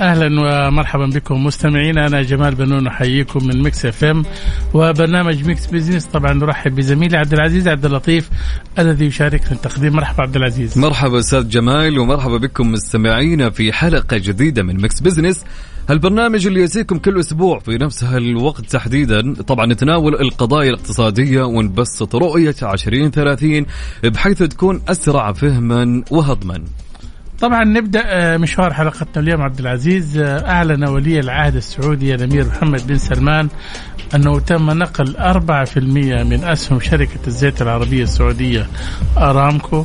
أهلا ومرحبا بكم مستمعينا أنا جمال بنون أحييكم من Mix FM. وبرنامج Mix Business طبعا نرحب بزميلي عبد العزيز عبد اللطيف الذي يشاركنا التقديم. مرحبا عبد العزيز. مرحبا أستاذ جمال ومرحبا بكم مستمعينا في حلقة جديدة من Mix Business هالبرنامج اللي يأتيكم كل أسبوع في نفس هالوقت تحديدا طبعا نتناول القضايا الاقتصادية ونبسط رؤية 2030 بحيث تكون أسرع فهما وهضما. طبعا نبدأ آه، مشوار حلقتنا اليوم عبد العزيز. آه، أعلن ولي العهد السعودي الأمير محمد بن سلمان أنه تم نقل 4% من أسهم شركة الزيت العربية السعودية أرامكو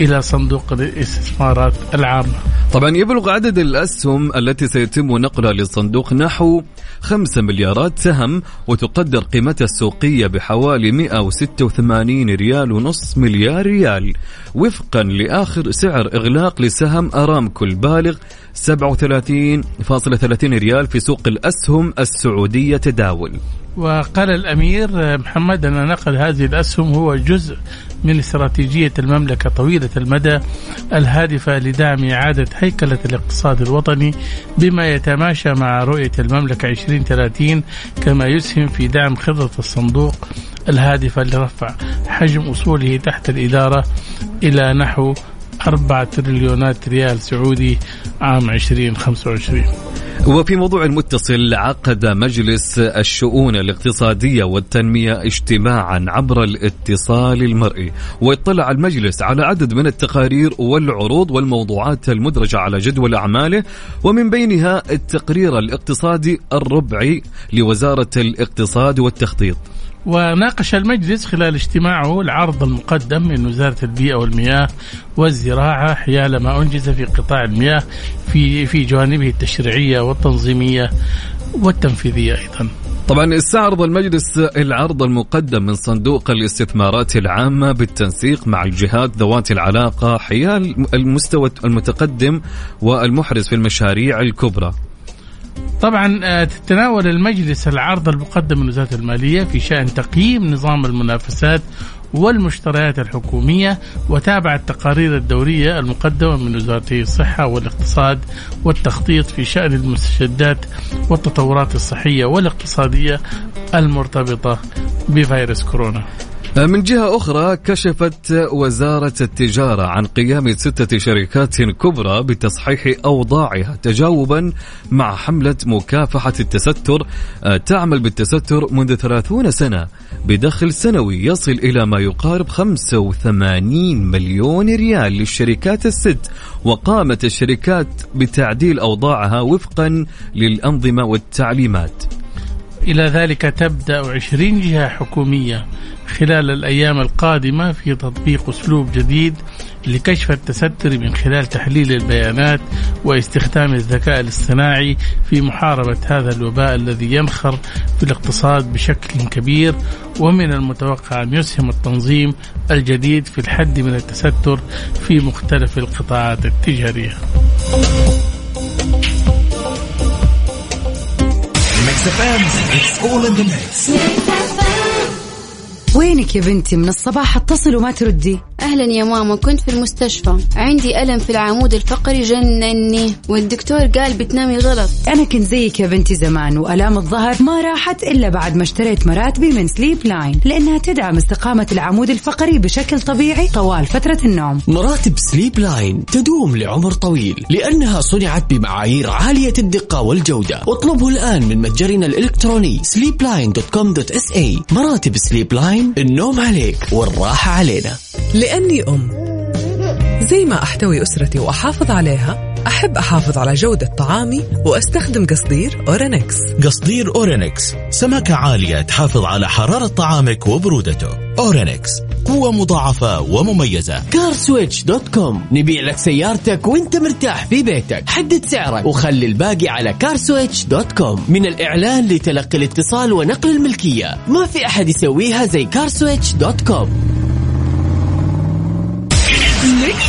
إلى صندوق الاستثمارات العامة. طبعا يبلغ عدد الأسهم التي سيتم نقلها للصندوق نحو 5 مليارات سهم وتقدر قيمتها السوقية بحوالي 186 ريال ونص مليار ريال وفقا لآخر سعر إغلاق لسهم أرامكو البالغ 37.30 ريال في سوق الأسهم السعودية تداول. وقال الأمير آه، محمد أن نقل هذه الأسهم هو جزء من استراتيجية المملكة طويلة المدى الهادفة لدعم إعادة هيكلة الاقتصاد الوطني بما يتماشى مع رؤية المملكة 2030 كما يسهم في دعم خطة الصندوق الهادفة لرفع حجم أصوله تحت الإدارة إلى نحو 4 تريليونات ريال سعودي عام 2025 وفي موضوع متصل عقد مجلس الشؤون الاقتصادية والتنمية اجتماعا عبر الاتصال المرئي واطلع المجلس على عدد من التقارير والعروض والموضوعات المدرجة على جدول أعماله ومن بينها التقرير الاقتصادي الربعي لوزارة الاقتصاد والتخطيط. وناقش المجلس خلال اجتماعه العرض المقدم من وزارة البيئة والمياه والزراعة حيال ما أنجز في قطاع المياه في في جوانبه التشريعية والتنظيمية والتنفيذية أيضا. طبعا استعرض المجلس العرض المقدم من صندوق الاستثمارات العامة بالتنسيق مع الجهات ذوات العلاقة حيال المستوى المتقدم والمحرز في المشاريع الكبرى طبعا آه، تتناول المجلس العرض المقدم من وزارة المالية في شأن تقييم نظام المنافسات والمشتريات الحكومية وتابع التقارير الدورية المقدمة من وزارتي الصحة والاقتصاد والتخطيط في شأن المستجدات والتطورات الصحية والاقتصادية المرتبطة بفيروس كورونا. من جهة أخرى كشفت وزارة التجارة عن قيام ستة شركات كبرى بتصحيح أوضاعها تجاوبا مع حملة مكافحة التستر آه، تعمل بالتستر منذ 30 سنة بدخل سنوي يصل إلى ما يقارب 85 مليون ريال للشركات الست وقامت الشركات بتعديل أوضاعها وفقا للأنظمة والتعليمات. إلى ذلك تبدأ 20 جهة حكومية خلال الأيام القادمة في تطبيق أسلوب جديد لكشف التستر من خلال تحليل البيانات واستخدام الذكاء الاصطناعي في محاربة هذا الوباء الذي ينخر في الاقتصاد بشكل كبير. ومن المتوقع أن يسهم التنظيم الجديد في الحد من التستر في مختلف القطاعات التجارية. وينك يا بنتي؟ من الصباح اتصل وما تردي. أهلا يا ماما كنت في المستشفى. عندي ألم في العمود الفقري جنني. والدكتور قال بتنامي غلط. أنا كنت زيك يا بنتي زمان وألام الظهر ما راحت إلا بعد ما اشتريت مراتبي من Sleep Line لأنها تدعم استقامة العمود الفقري بشكل طبيعي طوال فترة النوم. مراتب Sleep Line تدوم لعمر طويل لأنها صنعت بمعايير عالية الدقة والجودة. واطلبه الآن من متجرنا الإلكتروني sleepline.com.sa مراتب Sleep Line النوم عليك والراحة علينا. لأني أم. زي ما أحتوي أسرتي وأحافظ عليها أحب أحافظ على جودة طعامي وأستخدم قصدير Orinex. قصدير Orinex سماكة عالية تحافظ على حرارة طعامك وبرودته. Orinex قوة مضاعفة ومميزة. CarSwitch dot com نبيع لك سيارتك وإنت مرتاح في بيتك. حدد سعرك وخلي الباقي على CarSwitch dot com. من الإعلان لتلقي الاتصال ونقل الملكية. ما في أحد يسويها زي CarSwitch dot com.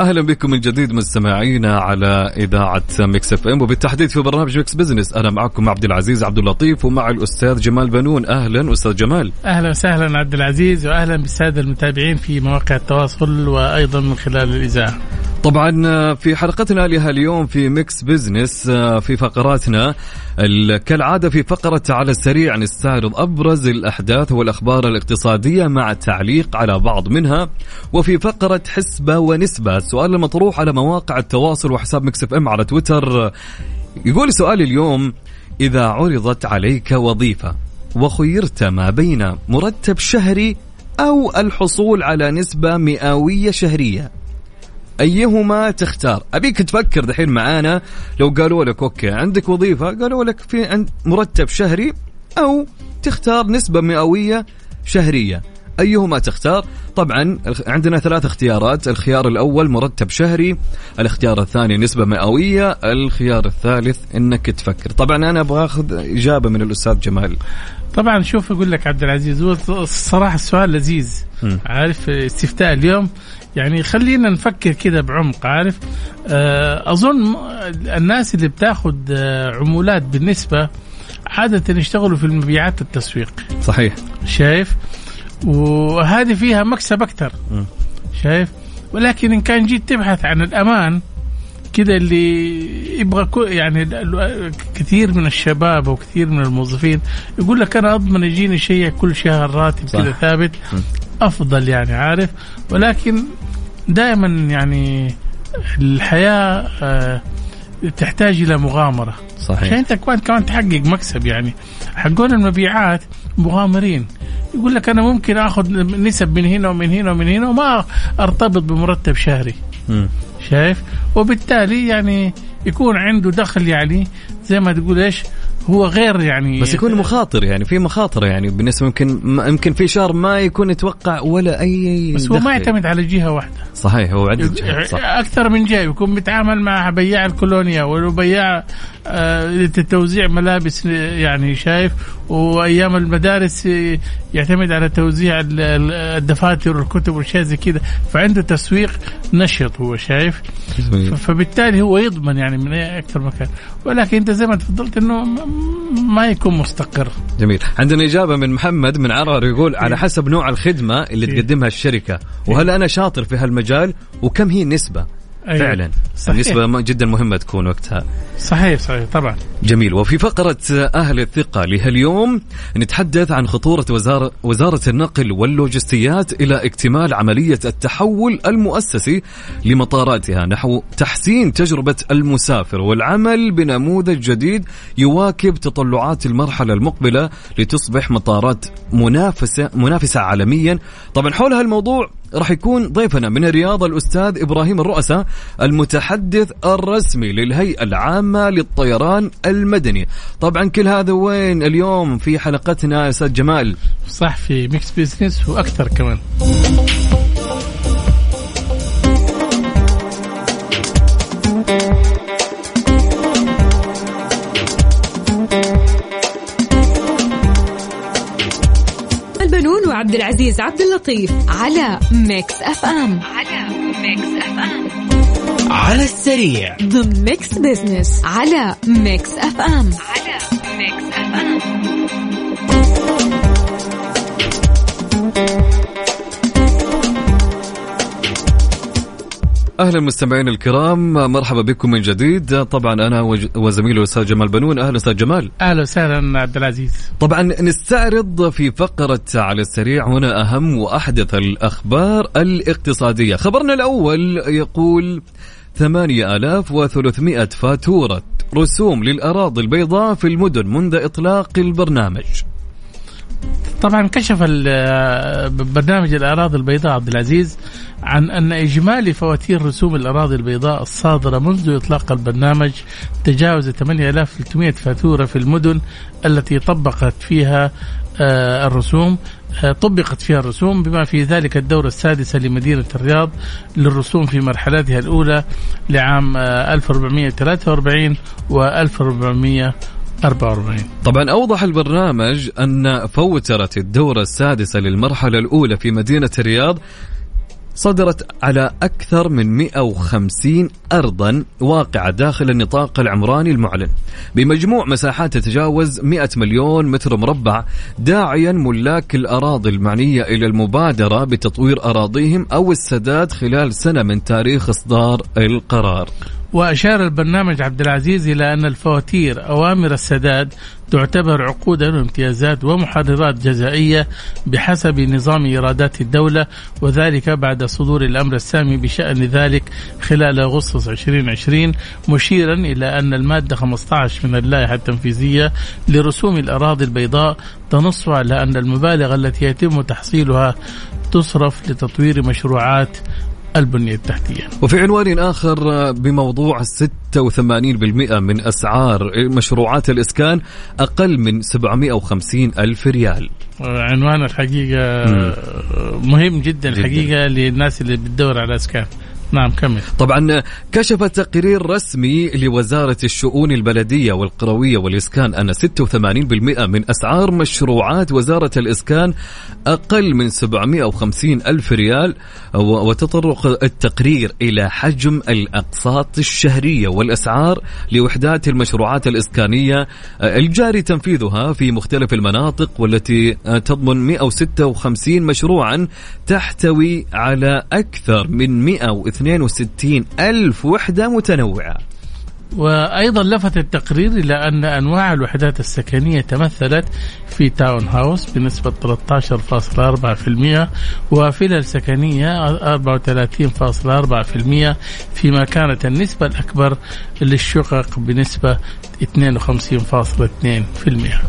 أهلا بكم من جديد مستمعينا على إذاعة Mix FM وبالتحديد في برنامج Mix Business. أنا معكم عبد العزيز عبد اللطيف ومع الأستاذ جمال بنون. أهلا أستاذ جمال. أهلا وسهلا عبد العزيز واهلا بالسادة المتابعين في مواقع التواصل وأيضا من خلال الإذاعة. طبعا في حلقتنا لهاليوم في Mix Business في فقراتنا ال- كالعادة في فقرة على السريع نستعرض أبرز الأحداث والأخبار الاقتصادية مع التعليق على بعض منها وفي فقرة حسبة ونسبة السؤال المطروح على مواقع التواصل وحساب Mix FM على تويتر. يقول سؤال اليوم إذا عرضت عليك وظيفة وخيرت ما بين مرتب شهري أو الحصول على نسبة مئوية شهرية أيهما تختار؟ أبيك تفكر دحين معانا لو قالوا لك okay عندك وظيفة قالوا لك في عند مرتب شهري أو تختار نسبة مئوية شهرية. أيهما تختار؟ طبعا عندنا ثلاث اختيارات، الخيار الأول مرتب شهري، الاختيار الثاني نسبة مئوية، الخيار الثالث إنك تفكر. طبعا أنا أبغى أخذ إجابة من الأستاذ جمال. طبعا شوف أقول لك عبد العزيز هو الصراحة السؤال لذيذ. عارف استفتاء اليوم يعني خلينا نفكر كده بعمق عارف؟ آه، أظن الناس اللي بتاخذ آه، عمولات بالنسبة عادة يشتغلوا في المبيعات التسويق. صحيح. شايف؟ وهذه فيها مكسب أكثر. شايف؟ ولكن إن كان جيت تبحث عن الأمان كده اللي يبغى يعني كثير من الشباب وكثير من الموظفين يقول لك أنا أضمن يجيني شيء كل شهر راتب. كذا ثابت. أفضل يعني عارف؟ ولكن دائما يعني الحياة آه، تحتاج إلى مغامرة. صحيح. عشان أنت كمان كمان تحقق مكسب يعني. حقون المبيعات مغامرين. يقول لك أنا ممكن آخذ نسب من هنا ومن هنا ومن هنا وما أرتبط بمرتب شهري. مم. شايف؟ وبالتالي يعني يكون عنده دخل يعني زي ما تقول إيش؟ هو غير يعني بس يكون مخاطر يعني في مخاطر يعني بالنسبة يمكن يمكن في شهر ما يكون يتوقع ولا أي بس هو ما. يعتمد على جهة واحدة صحيح هو عدة جهات صح أكثر من جهة يكون بيتعامل مع بياع الكولونيا ولو بياع آه، توزيع ملابس يعني شايف؟ وأيام المدارس آه، يعتمد على توزيع ال- ال- الدفاتر والكتب والأشياء زي كذا فعنده تسويق نشط هو شايف؟ فبالتالي هو يضمن يعني من أكثر مكان. ولكن أنت زي ما تفضلت إنه ما يكون مستقر. جميل. عندنا إجابة من محمد من عرعر يقول على حسب نوع الخدمة اللي إيه. تقدمها الشركة وهل أنا شاطر في هالمجال وكم هي النسبة؟ أيوة. فعلا. صحيح. النسبة جدا مهمة تكون وقتها. صحيح صحيح طبعا. جميل. وفي فقرة أهل الثقة لهاليوم نتحدث عن خطورة وزارة, وزارة النقل واللوجستيات إلى اكتمال عملية التحول المؤسسي لمطاراتها نحو تحسين تجربة المسافر والعمل بنموذج جديد يواكب تطلعات المرحلة المقبلة لتصبح مطارات منافسة منافسة عالميا. طبعا حول هالموضوع راح يكون ضيفنا من الرياض الأستاذ إبراهيم الروساء المتحدث الرسمي للهيئة العامة للطيران المدني. طبعا كل هذا وين اليوم في حلقتنا يا أستاذ جمال؟ صح في Mix Business وأكثر كمان. وعبد العزيز عبد اللطيف على Mix FM. على Mix FM على السريع. ضمن Mix Business على Mix FM. على أهلا مستمعينا الكرام مرحبا بكم من جديد. طبعا أنا وزميلي الأستاذ جمال بنون. أهلا أستاذ جمال. أهلا وسهلا عبد العزيز. طبعا نستعرض في فقرة على السريع هنا أهم وأحدث الأخبار الاقتصادية. خبرنا الأول يقول 8300 فاتورة رسوم للأراضي البيضاء في المدن منذ إطلاق البرنامج. طبعا كشف ال- برنامج الأراضي البيضاء عبد العزيز عن أن إجمالي فواتير رسوم الأراضي البيضاء الصادرة منذ إطلاق البرنامج تجاوز 8300 فاتورة في المدن التي طبقت فيها آه، الرسوم آه، طبقت فيها الرسوم. بما في ذلك الدورة السادسة لمدينة الرياض للرسوم في مرحلتها الأولى لعام آه، 1443 و 1444 طبعا أوضح البرنامج أن فوترة الدورة السادسة للمرحلة الأولى في مدينة الرياض صدرت على أكثر من 150 أرضا واقعة داخل النطاق العمراني المعلن. بمجموع مساحات تتجاوز 100 مليون متر مربع داعيا ملاك الأراضي المعنية إلى المبادرة بتطوير أراضيهم أو السداد خلال سنة من تاريخ إصدار القرار. وأشار البرنامج عبد العزيز إلى أن الفواتير أوامر السداد تعتبر عقودا وامتيازات ومحررات جزائية بحسب نظام إيرادات الدولة وذلك بعد صدور الأمر السامي بشأن ذلك خلال أغسطس 2020 مشيرا إلى أن المادة 15 من اللائحة التنفيذية لرسوم الأراضي البيضاء تنص على أن المبالغ التي يتم تحصيلها تصرف لتطوير مشروعات البنية التحتية. وفي عنوان آخر بموضوع 86% من أسعار مشروعات الإسكان أقل من 750 ألف ريال. عنوان الحقيقة مهم جدا. الحقيقة للناس اللي بتدور على إسكان. نعم كمل. طبعا كشف تقرير رسمي لوزارة الشؤون البلدية والقروية والإسكان أن 86% من أسعار مشروعات وزارة الإسكان أقل من 750 ألف ريال وتطرق التقرير إلى حجم الأقساط الشهرية والأسعار لوحدات المشروعات الإسكانية. الجاري تنفيذها في مختلف المناطق والتي تضمن 156 مشروعا تحتوي على أكثر من 162 ألف وحدة متنوعة. وأيضا لفت التقرير إلى أن أنواع الوحدات السكنية تمثلت في تاون هاوس بنسبة 13.4% وفلل سكنية 34.4% فيما كانت النسبة الأكبر للشقق بنسبة 52.2%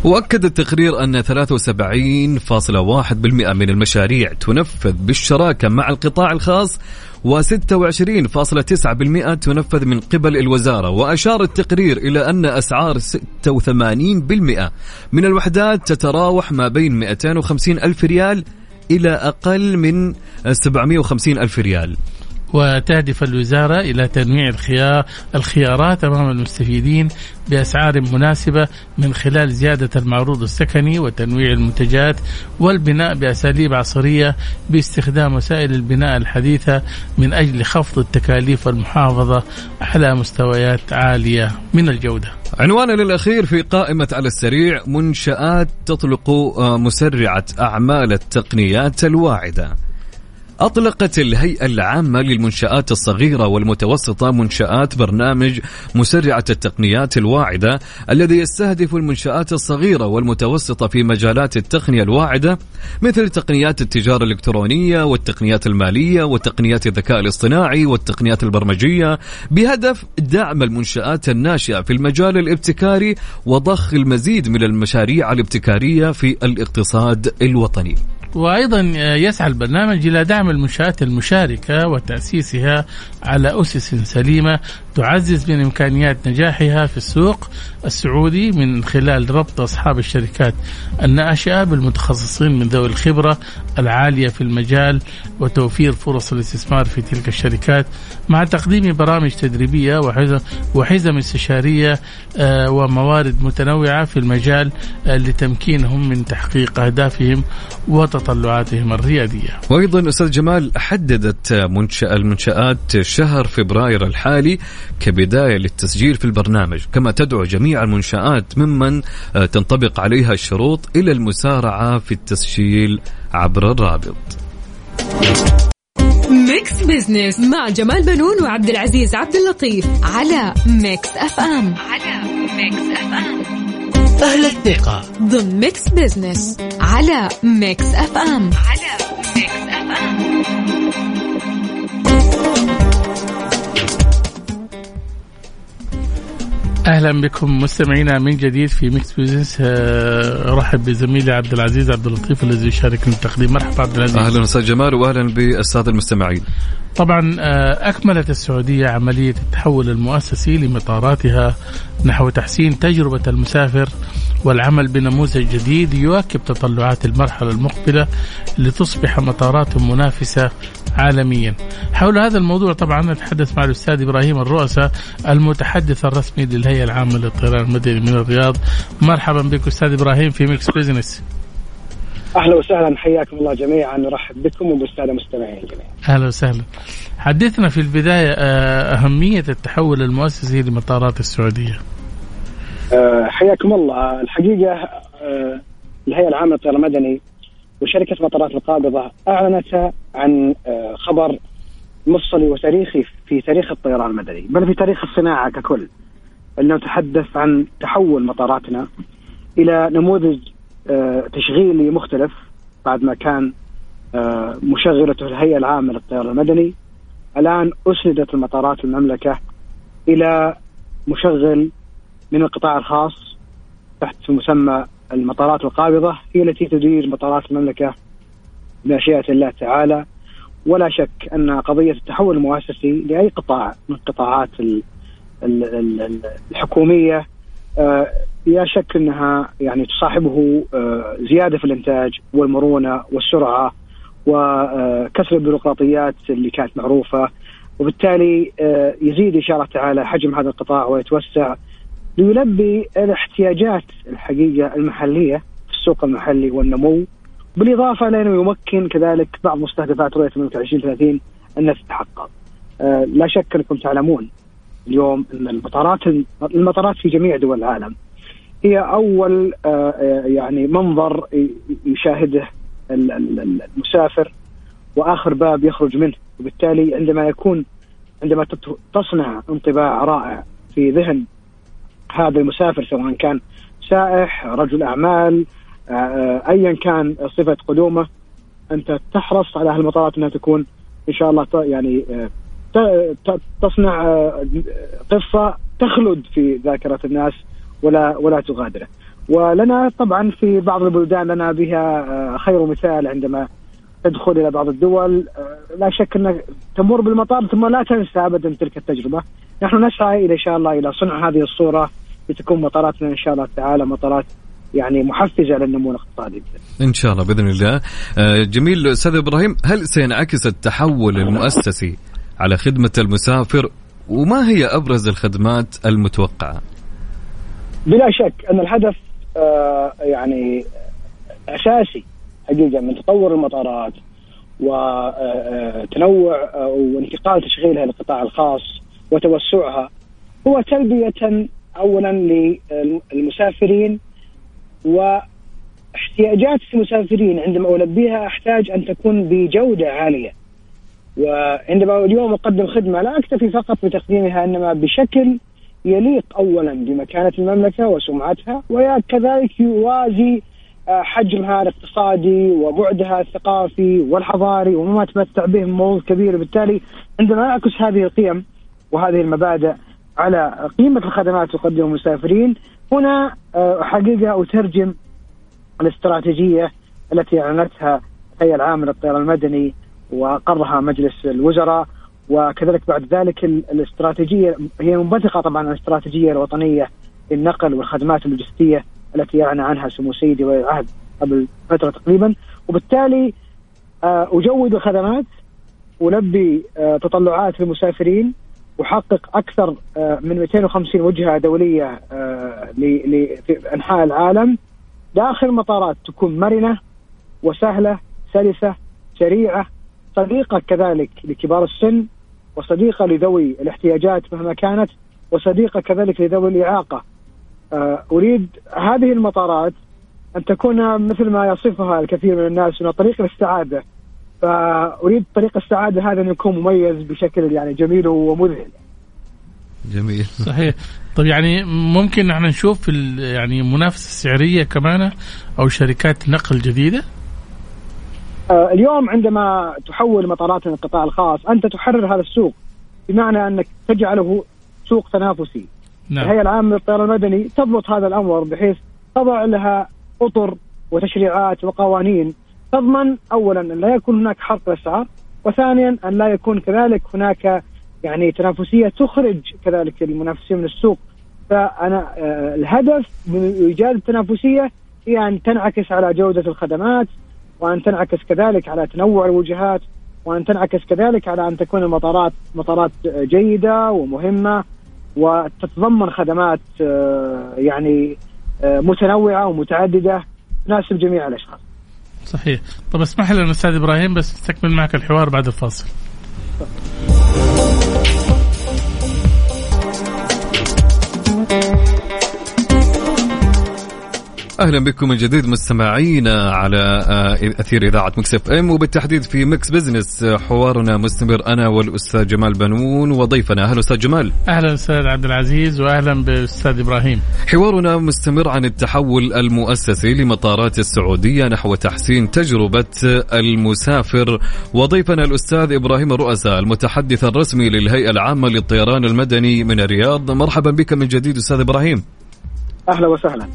وأكد التقرير أن 73.1% من المشاريع تنفذ بالشراكة مع القطاع الخاص و26.9% تنفذ من قبل الوزارة وأشار التقرير إلى أن أسعار 86% من الوحدات تتراوح ما بين 250 ألف ريال إلى أقل من 750 ألف ريال. وتهدف الوزارة إلى تنويع الخيار الخيارات أمام المستفيدين بأسعار مناسبة من خلال زيادة المعروض السكني وتنويع المنتجات والبناء بأساليب عصرية باستخدام وسائل البناء الحديثة من أجل خفض التكاليف والمحافظة على مستويات عالية من الجودة. عنواننا الأخير في قائمة على السريع منشآت تطلق آه، مسرعة أعمال التقنيات الواعدة. أطلقت الهيئة العامة للمنشآت الصغيرة والمتوسطة منشآت برنامج مسرعة التقنيات الواعدة الذي يستهدف المنشآت الصغيرة والمتوسطة في مجالات التقنية الواعدة مثل تقنيات التجارة الإلكترونية والتقنيات المالية وتقنيات الذكاء الاصطناعي والتقنيات البرمجية بهدف دعم المنشآت الناشئة في المجال الابتكاري وضخ المزيد من المشاريع الابتكارية في الاقتصاد الوطني. وأيضا يسعى البرنامج إلى دعم المنشآت المشاركة وتأسيسها على أسس سليمة تعزز من إمكانيات نجاحها في السوق السعودي من خلال ربط أصحاب الشركات الناشئة بالمتخصصين من ذوي الخبرة العالية في المجال وتوفير فرص الاستثمار في تلك الشركات مع تقديم برامج تدريبية وحزم استشارية آه، وموارد متنوعة في المجال آه، لتمكينهم من تحقيق أهدافهم وتطلعاتهم الريادية. وأيضا أستاذ جمال حددت منشأ المنشآت شهر فبراير الحالي كبداية للتسجيل في البرنامج، كما تدعو جميع المنشآت ممن تنطبق عليها الشروط إلى المسارعة في التسجيل عبر الرابط. Mix Business مع جمال بنون وعبد العزيز عبد اللطيف على Mix FM على Mix FM أهل الثقة. ضمن Mix Business على Mix FM على Mix FM أهلا بكم مستمعينا من جديد في Mix Business آه، أرحب بزميلي عبد العزيز عبد اللطيف الذي يشاركنا التقديم. مرحبا عبد العزيز. أهلا أستاذ جمال واهلا بالساده المستمعين. طبعا آه، أكملت السعودية عملية التحول المؤسسي لمطاراتها نحو تحسين تجربة المسافر والعمل بنموذج جديد يواكب تطلعات المرحلة المقبلة لتصبح مطارات منافسة عالميا. حول هذا الموضوع طبعا نتحدث مع الأستاذ إبراهيم الرؤساء المتحدث الرسمي للهيئة العامة للطيران المدني من الرياض. مرحبا بك أستاذ إبراهيم في Mix Business. أهلا وسهلا حياكم الله جميعا نرحب بكم وبالسادة المستمعين جميعا. أهلا وسهلا. حدثنا في البداية آه، أهمية التحول المؤسسي لمطارات السعودية. أه حياكم الله الحقيقة أه الهيئة العامة للطيران المدني وشركة مطارات القابضة أعلنت عن أه خبر مفصلي وتاريخي في تاريخ الطيران المدني بل في تاريخ الصناعة ككل أنه تحدث عن تحول مطاراتنا إلى نموذج آه، تشغيلي مختلف بعد ما كان آه، مشغلته الهيئة العامة للطيران المدني. الآن أسندت المطارات المملكة إلى مشغل من القطاع الخاص تحت مسمى المطارات القابضة هي التي تدير مطارات المملكة بمشيئه الله تعالى. ولا شك أن قضية التحول المؤسسي لأي قطاع من قطاعات الحكومية آه، لا شك أنها يعني تصاحبه آه، زيادة في الإنتاج والمرونة والسرعة وكسر البيروقراطيات اللي كانت معروفة. وبالتالي آه، يزيد ان شاء الله تعالى حجم هذا القطاع ويتوسع. ليلبي الاحتياجات الحقيقة المحلية في السوق المحلي والنمو بالإضافة لأنه يمكن كذلك بعض مستهدفات رؤية 2030 انها تتحقق. لا شك أنكم تعلمون اليوم أن المطارات المطارات في جميع دول العالم هي أول آه، آه، يعني منظر يشاهده المسافر وآخر باب يخرج منه وبالتالي عندما يكون عندما تصنع انطباع رائع في ذهن هذا المسافر سواء كان سائح رجل أعمال آه، ايا كان صفة قدومه أنت تحرص على هالمطارات إنها تكون إن شاء الله يعني تصنع آه، قصة تخلد في ذاكرة الناس ولا ولا تغادره. ولنا طبعا في بعض البلدان لنا بها آه، خير مثال عندما تدخل إلى بعض الدول آه، لا شك انك تمر بالمطار ثم لا تنسى ابدا تلك التجربة. نحن نسعى إلى إن شاء الله إلى صنع هذه الصورة لتكون مطاراتنا إن شاء الله تعالى مطارات يعني محفزة للنمو الإقتصادي إن شاء الله بإذن الله. جميل أستاذ إبراهيم هل سينعكس التحول المؤسسي على خدمة المسافر وما هي أبرز الخدمات المتوقعة؟ بلا شك أن الهدف آه يعني أساسي حقيقة من تطور المطارات وتنوع آه، آه، وانتقال تشغيلها للقطاع الخاص وتوسعها هو تلبية أولا للمسافرين واحتياجات المسافرين عندما ألبيها أحتاج أن تكون بجودة عالية. وعندما اليوم أقدم خدمة لا أكتفي فقط بتقديمها إنما بشكل يليق اولا بمكانة المملكة وسمعتها وكذلك يوازي آه، حجمها الاقتصادي وبعدها الثقافي والحضاري وما تمتع به موضوع كبير. بالتالي عندما أعكس هذه القيم وهذه المبادئ على قيمة الخدمات تقدمها المسافرين. هنا آه، حقيقة أترجم الاستراتيجية التي أعلنتها الهيئة العامة للطيران المدني وأقرها مجلس الوزراء. وكذلك بعد ذلك الاستراتيجية هي منبثقة طبعا عن الاستراتيجية الوطنية للنقل والخدمات اللوجستية التي أعلن عنها سمو سيدي ولي العهد قبل فترة تقريبا. وبالتالي آه، أجود الخدمات ولبي آه، تطلعات المسافرين وحقق أكثر آه، من 250 وجهة دولية في أنحاء العالم داخل المطارات تكون مرنة وسهلة سلسة سريعة صديقة كذلك لكبار السن وصديقة لذوي الاحتياجات مهما كانت وصديقة كذلك لذوي الإعاقة. آه، أريد هذه المطارات أن تكون مثل ما يصفها الكثير من الناس من طريق السعاده. فأريد طريق السعادة هذا ان يكون مميز بشكل يعني جميل ومذهل. جميل صحيح طيب يعني ممكن إحنا نشوف يعني منافسة سعريه كمان أو شركات نقل جديدة؟ آه، اليوم عندما تحول مطارات القطاع الخاص أنت تحرر هذا السوق بمعنى أنك تجعله سوق تنافسي نعم. الهيئة العامة للطيران المدني تضبط هذا الأمر بحيث تضع لها أطر وتشريعات وقوانين تضمن اولا أن لا يكون هناك حرق للاسعار وثانيا أن لا يكون كذلك هناك يعني تنافسية تخرج كذلك المنافسين من السوق فأنا آه، الهدف من إيجاد التنافسية هي أن تنعكس على جودة الخدمات وأن تنعكس كذلك على تنوع الوجهات وأن تنعكس كذلك على أن تكون المطارات مطارات جيدة ومهمة وتتضمن خدمات آه، يعني آه، متنوعة ومتعددة تناسب جميع الأشخاص. صحيح، طب اسمح لنا أستاذ إبراهيم بس نستكمل معك الحوار بعد الفاصل. أهلا بكم من جديد مستمعينا على آه، أثير إذاعة Mix FM وبالتحديد في Mix Business. حوارنا مستمر أنا والأستاذ جمال بنون وضيفنا. أهلا أستاذ جمال. أهلا أستاذ عبد العزيز واهلا بالاستاذ إبراهيم. حوارنا مستمر عن التحول المؤسسي لمطارات السعودية نحو تحسين تجربة المسافر. وضيفنا الأستاذ إبراهيم الرؤساء المتحدث الرسمي للهيئة العامة للطيران المدني من الرياض. مرحبا بك من جديد أستاذ إبراهيم. أهلا وسهلا.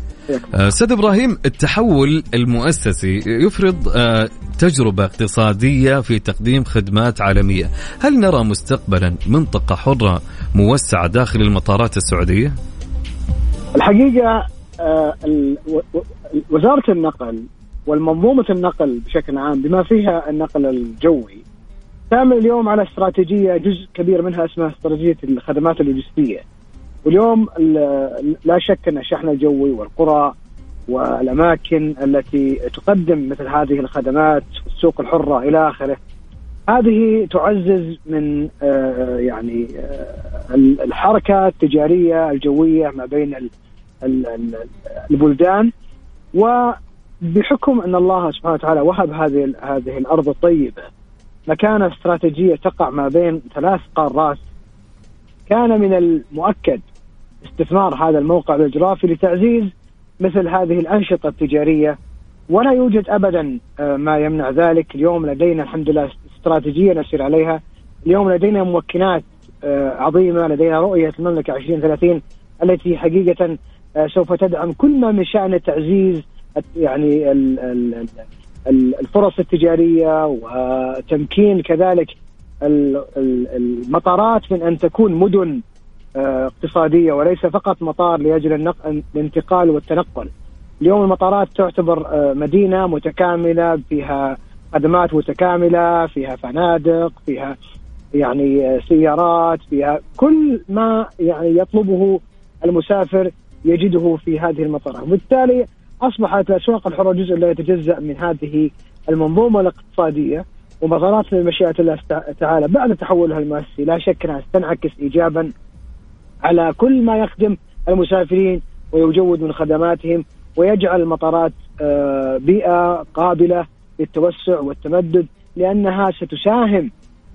أستاذ إبراهيم التحول المؤسسي يفرض آه، تجربة اقتصادية في تقديم خدمات عالمية، هل نرى مستقبلا منطقة حرة موسعة داخل المطارات السعودية؟ الحقيقة آه، وزارة النقل والمنظومة النقل بشكل عام بما فيها النقل الجوي تعمل اليوم على استراتيجية جزء كبير منها اسمها استراتيجية الخدمات اللوجستية. واليوم لا شك أن الشحن الجوي والقرى والأماكن التي تقدم مثل هذه الخدمات والسوق الحرة إلى آخره هذه تعزز من آه، يعني آه، الحركة التجارية الجوية ما بين البلدان وبحكم أن الله سبحانه وتعالى وهب هذه هذه الأرض الطيبة مكانه استراتيجية تقع ما بين ثلاث قارات كان من المؤكد استثمار هذا الموقع الجغرافي لتعزيز مثل هذه الأنشطة التجارية. ولا يوجد أبدا آه، ما يمنع ذلك. اليوم لدينا الحمد لله استراتيجية نسير عليها. اليوم لدينا ممكنات آه، عظيمة. لدينا رؤية المملكة 2030 التي حقيقة آه، سوف تدعم كل ما من شأن تعزيز يعني الفرص التجارية وتمكين كذلك المطارات من أن تكون مدن اقتصادية وليس فقط مطار لأجل الانتقال والتنقل. اليوم المطارات تعتبر آه، مدينة متكاملة فيها خدمات متكاملة، فيها فنادق، فيها يعني آه، سيارات، فيها كل ما يعني يطلبه المسافر يجده في هذه المطارات، وبالتالي أصبحت الاسواق الحره جزء لا يتجزأ من هذه المنظومة الاقتصادية ومطارات بمشيئه الله تعالى بعد تحولها المؤسسي لا شك أنها ستنعكس ايجابا على كل ما يخدم المسافرين ويجود من خدماتهم ويجعل المطارات آه، بيئة قابلة للتوسع والتمدد لأنها ستساهم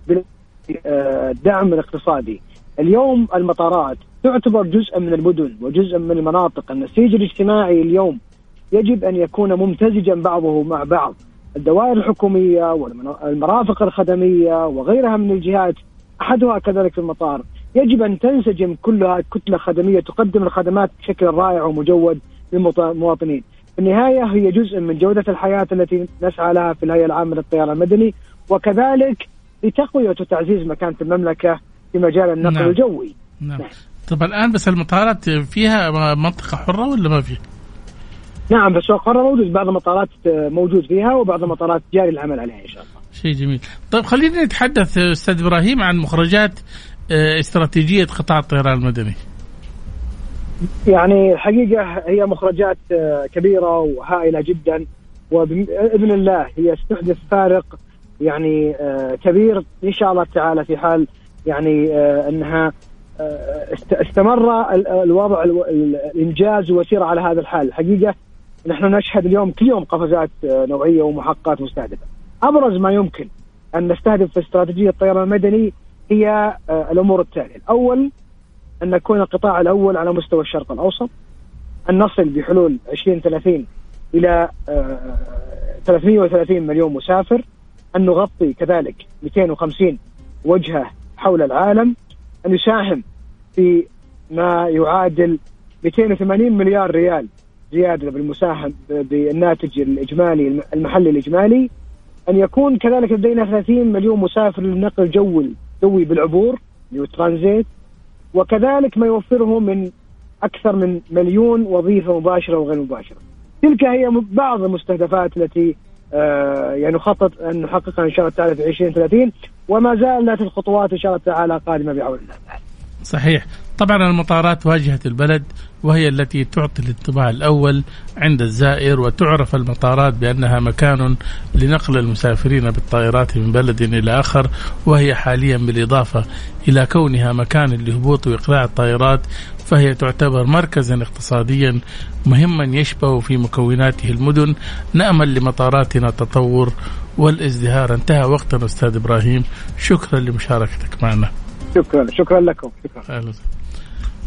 بالدعم الاقتصادي. اليوم المطارات تعتبر جزءا من المدن وجزءا من المناطق. النسيج الاجتماعي اليوم يجب أن يكون ممتزجا بعضه مع بعض. الدوائر الحكومية والمرافق الخدمية وغيرها من الجهات أحدها كذلك المطار. يجب أن تنسجم كلها كتلة خدمية تقدم الخدمات بشكل رائع ومجود للمواطنين. في النهاية هي جزء من جودة الحياة التي نسعى لها في الهيئة العامة للطيران المدني وكذلك لتقوية وتعزيز مكانة المملكة في مجال النقل نعم. الجوي. نعم. طب الآن بس المطارات فيها منطقة حرة ولا ما فيها؟ نعم بس قرار موجود بعض المطارات موجود فيها وبعض المطارات جاري العمل عليها إن شاء الله. شيء جميل. طيب خلينا نتحدث أستاذ إبراهيم عن مخرجات استراتيجية قطاع الطيران المدني. يعني الحقيقة هي مخرجات آه، كبيرة وهائلة جدا وباذن الله هي ستحدث فارق يعني آه، كبير إن شاء الله تعالى في حال يعني أنها استمر الوضع الإنجاز وسير على هذا الحال الحقيقة نحن نشهد اليوم كل يوم قفزات نوعية ومحققات مستهدفة أبرز ما يمكن أن نستهدف في استراتيجية الطيران المدني هي آه، الأمور التالية، الأول أن نكون القطاع الأول على مستوى الشرق الأوسط. أن نصل بحلول 2030 إلى 330 آه، مليون مسافر. أن نغطي كذلك 250 وجهة حول العالم. أن يساهم في ما يعادل 280 مليار ريال زيادة بالمساهم بالناتج الإجمالي المحلي الإجمالي. أن يكون كذلك لدينا 30 مليون مسافر للنقل الجوي الجوي بالعبور ترانزيت وكذلك ما يوفره من أكثر من مليون وظيفة مباشرة وغير مباشرة. تلك هي بعض المستهدفات التي آه يعني نخطط أن نحققها إن شاء الله تعالى في 2030 وما زالت الخطوات إن شاء الله تعالى قادمة بعون الله تعالى. صحيح. طبعا المطارات واجهة البلد وهي التي تعطي الانطباع الأول عند الزائر وتعرف المطارات بأنها مكان لنقل المسافرين بالطائرات من بلد إلى آخر وهي حاليا بالإضافة إلى كونها مكان لهبوط وإقلاع الطائرات فهي تعتبر مركزا اقتصاديا مهما يشبه في مكوناته المدن نأمل لمطاراتنا التطور والازدهار. انتهى وقتنا أستاذ إبراهيم. شكرا لمشاركتك معنا. شكرا شكرا لكم شكرا.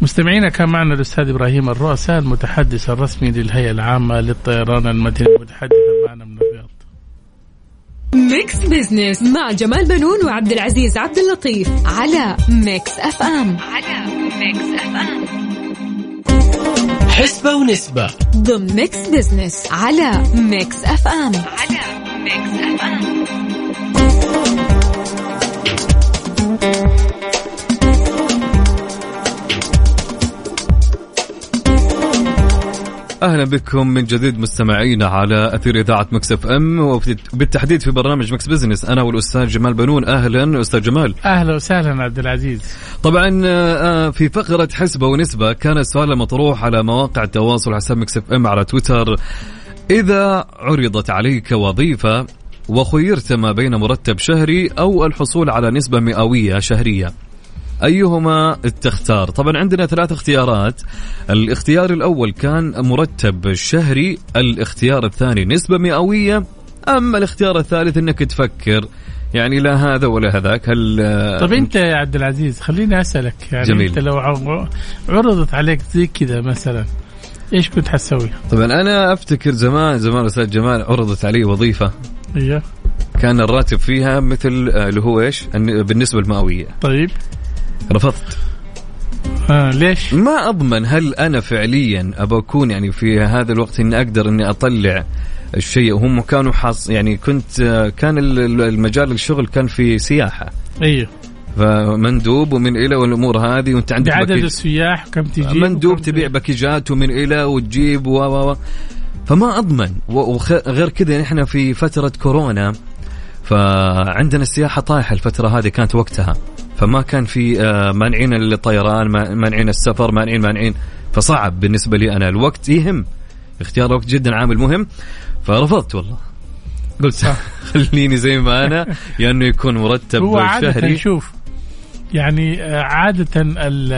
مستمعينا كان معنا الأستاذ إبراهيم الرؤساء المتحدث الرسمي للهيئة العامة للطيران المدني متحدثا معنا من الرياض. Mix Business مع جمال بنون وعبد العزيز عبد اللطيف على Mix FM. على ميكس أف أم. حسبة ونسبة. ضمن Mix Business على Mix FM. على Mix FM. أهلا بكم من جديد مستمعينا على أثير إذاعة Mix FM وبالتحديد في برنامج Mix Business. أنا والأستاذ جمال بنون. أهلا أستاذ جمال. أهلا وسهلا عبد العزيز. طبعا آه، في فقرة حسبه ونسبة كان السؤال المطروح على مواقع التواصل حساب Mix FM على تويتر. إذا عرضت عليك وظيفة وخيرت ما بين مرتب شهري أو الحصول على نسبة مئوية شهرية أيهما تختار؟ طبعا عندنا ثلاث اختيارات. الاختيار الأول كان مرتب شهري الاختيار الثاني نسبة مئوية. أما الاختيار الثالث أنك تفكر. يعني لا هذا ولا هذاك هل طب أنت يا عبد العزيز خليني أسألك. يعني جميل. أنت لو عرضت عليك زي كذا مثلا إيش كنت حتسوي؟ طبعا أنا أفتكر زمان زمان أستاذ جمال عرضت علي وظيفة. إيوه. كان الراتب فيها مثل آه، اللي هو إيش؟ بالنسبة المئوية. طيب. رفضت. آه ليش؟ ما أضمن هل أنا فعليا ابى أكون يعني في هذا الوقت إني أقدر إني أطلع الشيء. وهم كانوا حاص يعني كنت كان المجال الشغل كان في سياحة. أيوه. فمندوب ومن إلى والأمور هذه وأنت عندك بعدد بكي... السياح كم تجيب مندوب تبيع باكيجات ومن إلى وتجيب و و فما أضمن. وغير كذا نحن في فترة كورونا فعندنا السياحة طايحة الفترة هذه كانت وقتها. فما كان في آه، مانعين الطيران مانعين السفر مانعين مانعين. فصعب بالنسبة لي أنا. الوقت يهم. اختيار الوقت جدا عامل مهم. فرفضت والله. قلت خليني زي ما أنا يا إنه يكون مرتب هو عادة شهري. شوف يعني آه، عادة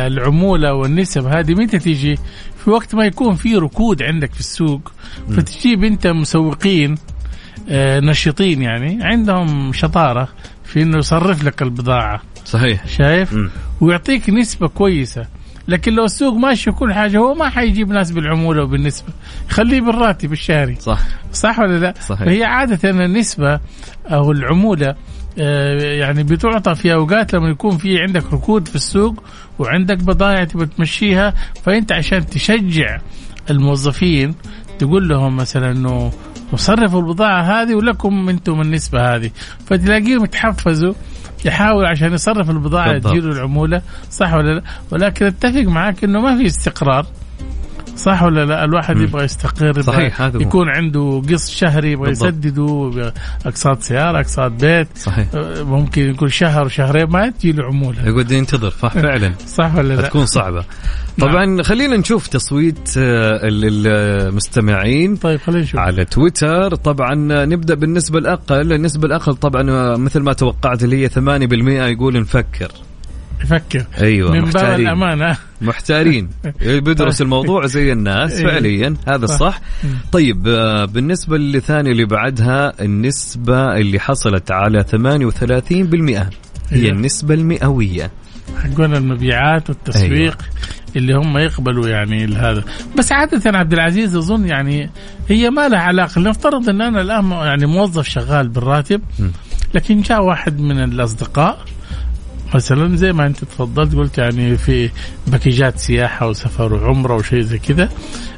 العمولة والنسب هذه متى تيجي؟ في وقت ما يكون في ركود عندك في السوق فتجيب أنت مسوقين آه، نشيطين يعني عندهم شطارة في إنه يصرف لك البضاعة. صحيح. شايف؟ م. ويعطيك نسبة كويسة. لكن لو السوق ماشي وكل حاجة هو ما حيجيب ناس بالعمولة وبالنسبة. خليه بالراتب الشهري. صح. صح ولا لا؟ صحيح. فهي عادة النسبة أو العمولة آه، يعني بتعطى في أوقات لما يكون في عندك ركود في السوق وعندك بضائع تبغى تمشيها. فأنت عشان تشجع الموظفين تقول لهم مثلا إنه وصرفوا البضاعة هذه ولكم أنتم النسبة هذه فتلاقيهم يتحفزوا يحاول عشان يصرف البضاعة تجيله العمولة صح ولا لا؟ ولكن أتفق معك إنه ما في استقرار. صح ولا لا؟ الواحد يبغى يستقر صحيح هذا يكون عنده قسط شهري يبغى يسدده أقساط سيارة أقساط بيت صحيح. آه، ممكن يكون شهر وشهرين ما تجي له عمولة. يقعد ينتظر صح فعلا. صح ولا لا؟ تكون صعبة. طبعا نعم. خلينا نشوف تصويت آه، المستمعين طيب خلينا نشوف. على تويتر. طبعا نبدأ بالنسبة الأقل. النسبة الأقل طبعا آه، مثل ما توقعت اللي هي 8% يقول نفكر. يفكر. أيوه من باب الأمانة. محتارين. بيدرس الموضوع زي الناس إيه. فعليا هذا الصح. طيب آه، بالنسبة للثاني اللي بعدها النسبة اللي حصلت على 38% هي أيوة. النسبة المئوية. حقون المبيعات والتسويق أيوة. اللي هم يقبلوا يعني هذا بس عادة عبد العزيز أظن يعني هي ما لها علاقة. لنفترض أن أنا الآن يعني موظف شغال بالراتب لكن جاء واحد من الأصدقاء مثلا زي ما انت تفضلت قلت يعني في باكيجات سياحة وسفر وعمرة وشيء زي كذا.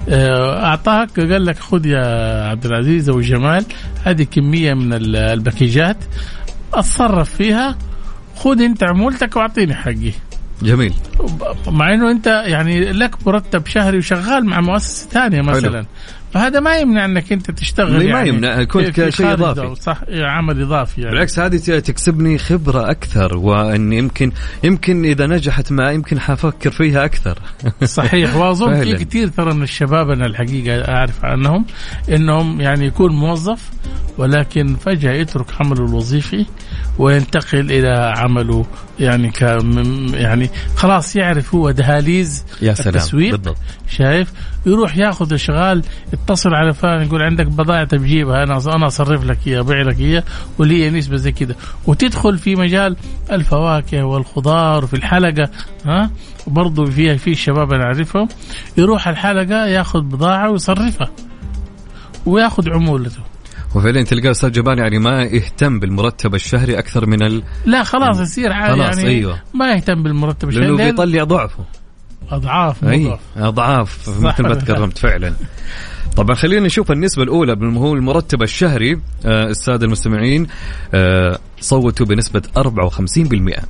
آه، أعطاك قال لك خذ يا عبد العزيز أو جمال هذه كمية من الباكيجات أتصرف فيها خذ انت عمولتك واعطيني حقي. جميل. مع إنه انت يعني لك مرتب شهري وشغال مع مؤسسة ثانية مثلا. حلو. فهذا ما يمنع انك انت تشتغل يعني ما يمنع. يكون كشيء إضافي. صح عمل إضافي يعني. بالعكس هذه تكسبني خبرة أكثر وإن يمكن يمكن إذا نجحت معي يمكن حافكر فيها أكثر. صحيح وأظن في كثير ترى من الشباب أنا الحقيقة أعرف عنهم إنهم يعني يكون موظف ولكن فجأة يترك عمله الوظيفي وينتقل إلى عمله. يعني ك يعني خلاص يعرف هو دهاليز يا سلام التسويق بالضبط. شايف؟ يروح ياخذ اشغال يتصل على فلان يقول عندك بضائع تجيبها أنا أنا أصرف لك إياها أبيع لك إياها ولي نسبة زي كذا وتدخل في مجال الفواكه والخضار وفي الحلقة ها؟ وبرضه فيها في شباب أنا أعرفهم يروح الحلقة ياخذ بضاعة ويصرفها وياخذ عمولته. وفعليا تلقى أستاذ جبال يعني ما يهتم بالمرتب الشهري أكثر من ال لا خلاص يصير عادي يعني أيوة. ما يهتم بالمرتب الشهري لأنه بيطلع ضعفه. أضعاف أي أضعاف مثل ما تكرمت فعلا. طبعا خلينا نشوف النسبة الأولى هو المرتب الشهري آه السادة المستمعين آه صوتوا بنسبة 54%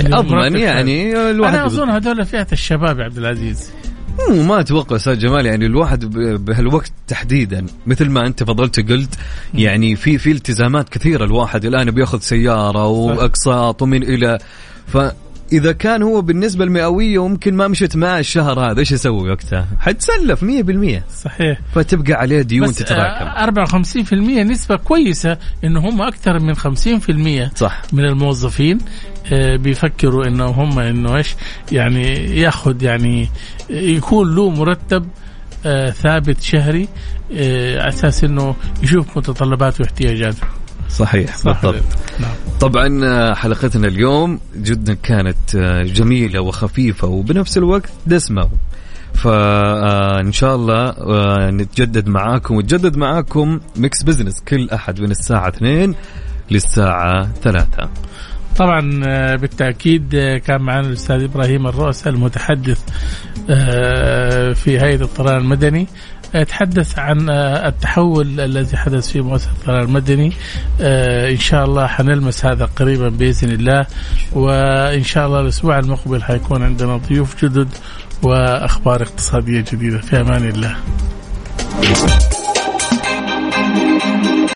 أضمن يعني الواحد أنا أظن هذول فئة الشباب يا عبد العزيز. ما أتوقع أستاذ جمال يعني الواحد بهالوقت تحديدا مثل ما أنت فضلت قلت يعني في في التزامات كثيرة الواحد الآن بيأخذ سيارة وأقساط ومن إلى ف اذا كان هو بالنسبة المئوية وممكن ما مشت معه الشهر هذا إيش يسوي وقتها؟ حتسلف 100% صحيح. فتبقى عليه ديون تتراكم. 54% نسبة كويسة إنه هم أكثر من 50% صح. من الموظفين آه، بيفكروا إنه هم إنه إيش يعني ياخذ يعني يكون له مرتب آه، ثابت شهري آه، على أساس إنه يشوف متطلباته واحتياجاته. صحيح بالضبط. نعم. طبعا آه، حلقتنا اليوم جدا كانت آه، جميلة وخفيفة وبنفس الوقت دسمة. فان شاء الله نتجدد معاكم وتجدد معاكم Mix Business كل أحد من الساعة 2 للساعة 3 طبعا بالتأكيد كان معنا الأستاذ إبراهيم الرؤساء المتحدث في هيئة الطيران المدني. تحدث عن آه، التحول الذي حدث في مؤسسة الطيران المدني. آه، إن شاء الله حنلمس هذا قريبا بإذن الله وإن شاء الله الأسبوع المقبل حيكون عندنا ضيوف جدد وأخبار اقتصادية جديدة. في أمان الله.